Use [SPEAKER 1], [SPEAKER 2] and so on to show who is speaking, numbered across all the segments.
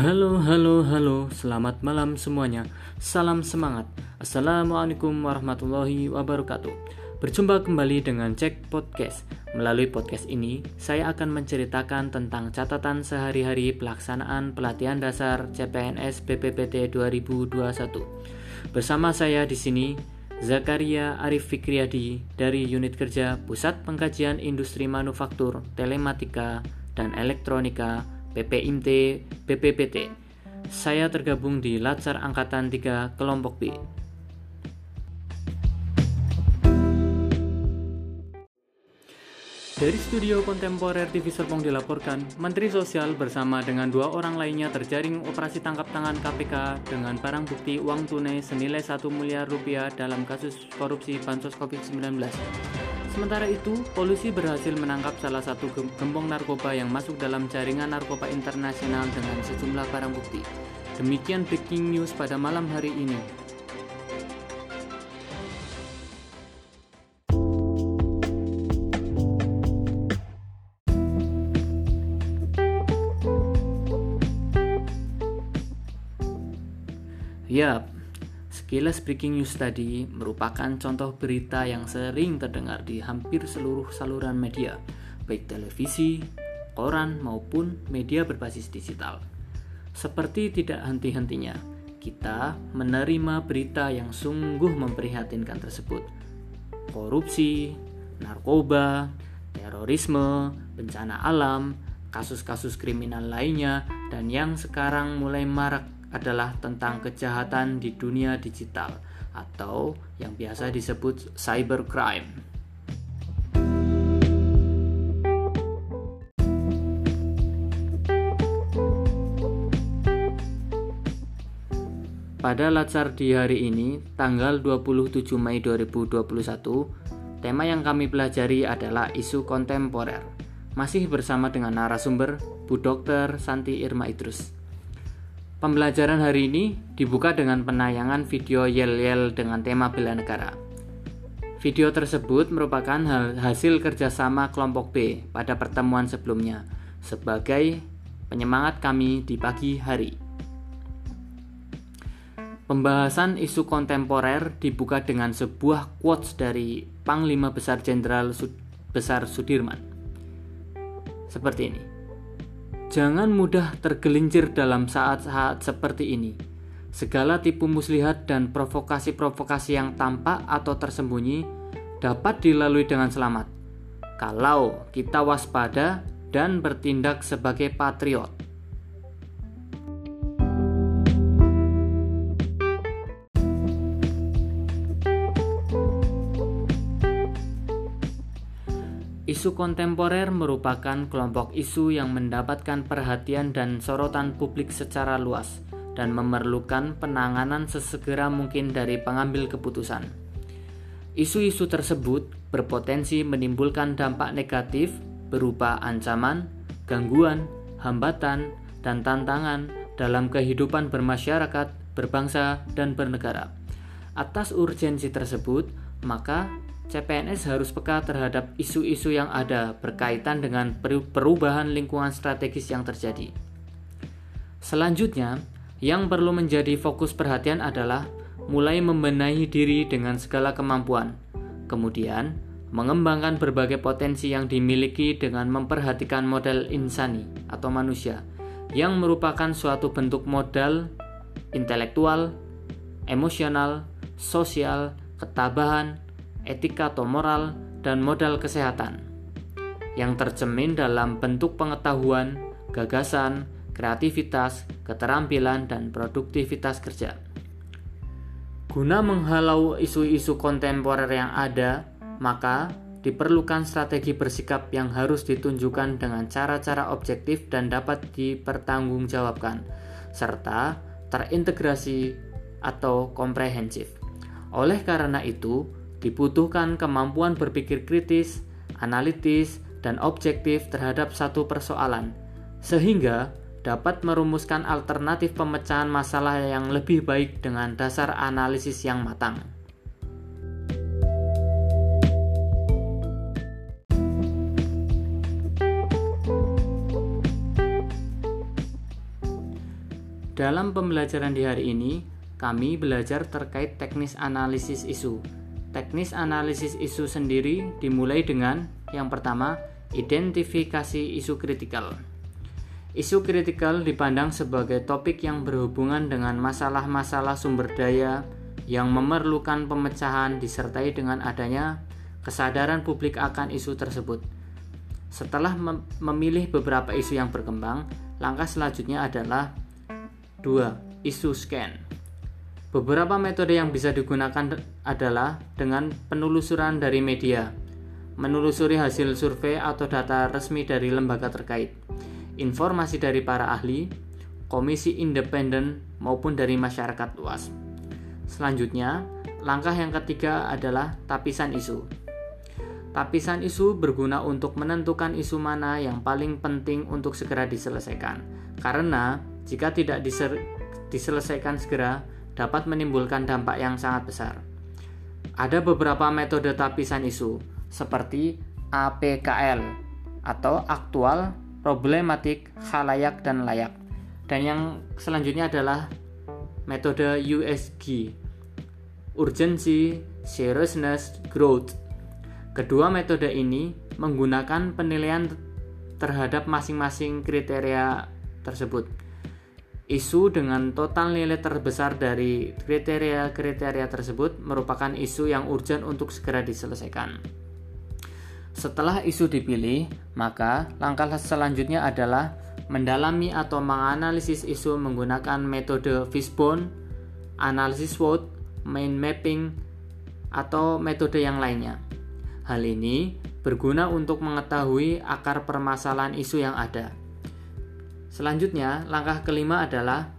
[SPEAKER 1] Halo, halo, halo, selamat malam semuanya. Salam semangat. Assalamualaikum warahmatullahi wabarakatuh. Berjumpa kembali dengan Cek Podcast. Melalui podcast ini, saya akan menceritakan tentang catatan sehari-hari pelaksanaan pelatihan dasar CPNS BPPT 2021. Bersama saya di sini, Zakaria Arif Fikriyadi dari Unit Kerja Pusat Pengkajian Industri Manufaktur, Telematika, dan Elektronika PPIMT, PPPT. Saya tergabung di Latsar Angkatan 3 Kelompok B. Dari studio kontemporer TV Serpong dilaporkan, Menteri Sosial bersama dengan dua orang lainnya terjaring operasi tangkap tangan KPK dengan barang bukti uang tunai senilai 1 miliar rupiah dalam kasus korupsi bansos COVID-19. Sementara itu, polisi berhasil menangkap salah satu gembong narkoba yang masuk dalam jaringan narkoba internasional dengan sejumlah barang bukti. Demikian breaking news pada malam hari ini. Yap, Sekilas breaking news tadi merupakan contoh berita yang sering terdengar di hampir seluruh saluran media, baik televisi, koran, maupun media berbasis digital. Seperti tidak henti-hentinya, kita menerima berita yang sungguh memprihatinkan tersebut. Korupsi, narkoba, terorisme, bencana alam, kasus-kasus kriminal lainnya, dan yang sekarang mulai marak adalah tentang kejahatan di dunia digital atau yang biasa disebut cybercrime. Pada Latsar di hari ini, tanggal 27 Mei 2021, tema yang kami pelajari adalah isu kontemporer. Masih bersama dengan narasumber Bu Dr. Santi Irma Idrus. Pembelajaran hari ini dibuka dengan penayangan video yel-yel dengan tema bela negara. Video tersebut merupakan hasil kerjasama kelompok B pada pertemuan sebelumnya sebagai penyemangat kami di pagi hari. Pembahasan isu kontemporer dibuka dengan sebuah quotes dari Panglima Besar Jenderal Sud Besar Sudirman. Seperti ini. Jangan mudah tergelincir dalam saat-saat seperti ini. Segala tipu muslihat dan provokasi-provokasi yang tampak atau tersembunyi dapat dilalui dengan selamat. Kalau kita waspada dan bertindak sebagai patriot. Isu kontemporer merupakan kelompok isu yang mendapatkan perhatian dan sorotan publik secara luas dan memerlukan penanganan sesegera mungkin dari pengambil keputusan. Isu-isu tersebut berpotensi menimbulkan dampak negatif berupa ancaman, gangguan, hambatan, dan tantangan dalam kehidupan bermasyarakat, berbangsa, dan bernegara. Atas urgensi tersebut, maka CPNS harus peka terhadap isu-isu yang ada berkaitan dengan perubahan lingkungan strategis yang terjadi. Selanjutnya, yang perlu menjadi fokus perhatian adalah mulai membenahi diri dengan segala kemampuan, kemudian mengembangkan berbagai potensi yang dimiliki dengan memperhatikan model insani atau manusia, yang merupakan suatu bentuk modal intelektual, emosional, sosial, ketabahan, etika atau moral, dan modal kesehatan yang tercemin dalam bentuk pengetahuan, gagasan, kreativitas, keterampilan, dan produktivitas kerja. Guna menghalau isu-isu kontemporer yang ada, maka diperlukan strategi bersikap yang harus ditunjukkan dengan cara-cara objektif dan dapat dipertanggungjawabkan, serta terintegrasi atau komprehensif. Oleh karena itu, dibutuhkan kemampuan berpikir kritis, analitis, dan objektif terhadap satu persoalan, sehingga dapat merumuskan alternatif pemecahan masalah yang lebih baik dengan dasar analisis yang matang. Dalam pembelajaran di hari ini, kami belajar terkait teknis analisis isu. Teknis analisis isu sendiri dimulai dengan yang pertama, identifikasi isu kritikal. Isu kritikal dipandang sebagai topik yang berhubungan dengan masalah-masalah sumber daya yang memerlukan pemecahan disertai dengan adanya kesadaran publik akan isu tersebut. Setelah mem memilih beberapa isu yang berkembang, langkah selanjutnya adalah 2. Isu scan. Beberapa metode yang bisa digunakan adalah dengan penelusuran dari media, menelusuri hasil survei atau data resmi dari lembaga terkait informasi dari para ahli, komisi independen, maupun dari masyarakat luas. Selanjutnya, langkah yang ketiga adalah tapisan isu. Tapisan isu berguna untuk menentukan isu mana yang paling penting untuk segera diselesaikan, karena jika tidak diselesaikan segera, dapat menimbulkan dampak yang sangat besar. Ada beberapa metode tapisan isu, seperti APKL atau aktual, problematik, halayak, dan layak. Dan yang selanjutnya adalah metode USG, Urgency, Seriousness, Growth. Kedua metode ini menggunakan penilaian terhadap masing-masing kriteria tersebut. Isu dengan total nilai terbesar dari kriteria-kriteria tersebut merupakan isu yang urgent untuk segera diselesaikan. Setelah isu dipilih, maka langkah selanjutnya adalah mendalami atau menganalisis isu menggunakan metode fishbone, analisis SWOT, mind mapping, atau metode yang lainnya. Hal ini berguna untuk mengetahui akar permasalahan isu yang ada. Selanjutnya, langkah kelima adalah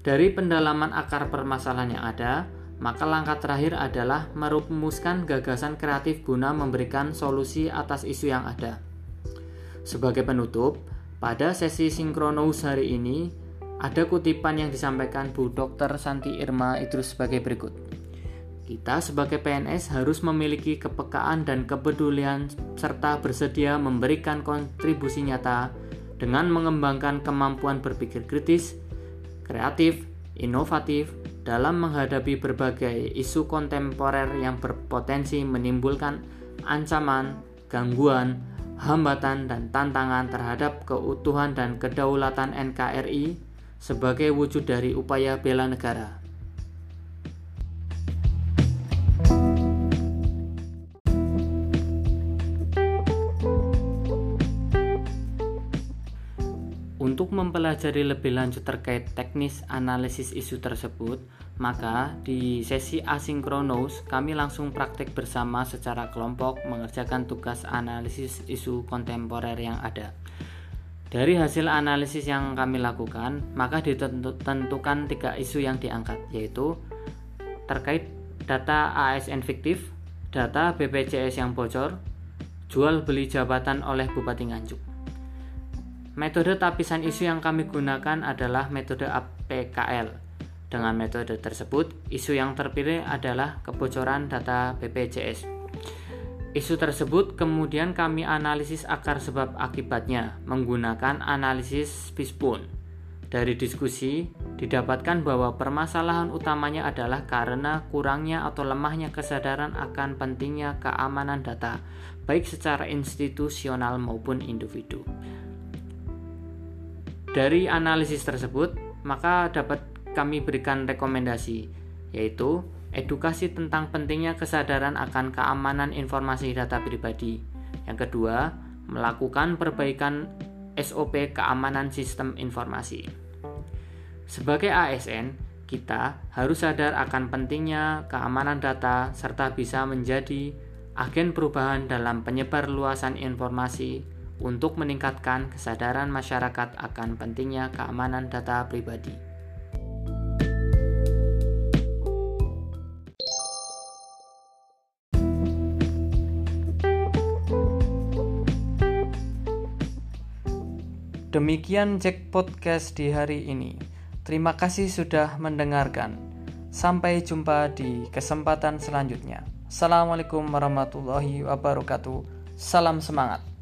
[SPEAKER 1] dari pendalaman akar permasalahan yang ada, maka langkah terakhir adalah merumuskan gagasan kreatif guna memberikan solusi atas isu yang ada. Sebagai penutup, pada sesi sinkronous hari ini ada kutipan yang disampaikan Bu Dr. Santi Irma itu sebagai berikut. Kita sebagai PNS harus memiliki kepekaan dan kepedulian serta bersedia memberikan kontribusi nyata dengan mengembangkan kemampuan berpikir kritis, kreatif, inovatif, dalam menghadapi berbagai isu kontemporer yang berpotensi menimbulkan ancaman, gangguan, hambatan, dan tantangan terhadap keutuhan dan kedaulatan NKRI sebagai wujud dari upaya bela negara. Mempelajari lebih lanjut terkait teknis analisis isu tersebut, maka di sesi asinkronus kami langsung praktek bersama secara kelompok mengerjakan tugas analisis isu kontemporer yang ada. Dari hasil analisis yang kami lakukan, maka ditentukan tiga isu yang diangkat, yaitu terkait data ASN fiktif, data BPJS yang bocor, jual beli jabatan oleh Bupati Nganjuk. Metode tapisan isu yang kami gunakan adalah metode APKL. Dengan metode tersebut, isu yang terpilih adalah kebocoran data BPJS. Isu tersebut kemudian kami analisis akar sebab akibatnya menggunakan analisis fishbone. Dari diskusi, didapatkan bahwa permasalahan utamanya adalah karena kurangnya atau lemahnya kesadaran akan pentingnya keamanan data, baik secara institusional maupun individu. Dari analisis tersebut, maka dapat kami berikan rekomendasi, yaitu edukasi tentang pentingnya kesadaran akan keamanan informasi data pribadi. Yang kedua, melakukan perbaikan SOP keamanan sistem informasi. Sebagai ASN, kita harus sadar akan pentingnya keamanan data serta bisa menjadi agen perubahan dalam penyebar luasan informasi untuk meningkatkan kesadaran masyarakat akan pentingnya keamanan data pribadi. Demikian Jack Podcast di hari ini. Terima kasih sudah mendengarkan. Sampai jumpa di kesempatan selanjutnya. Assalamualaikum warahmatullahi wabarakatuh. Salam semangat.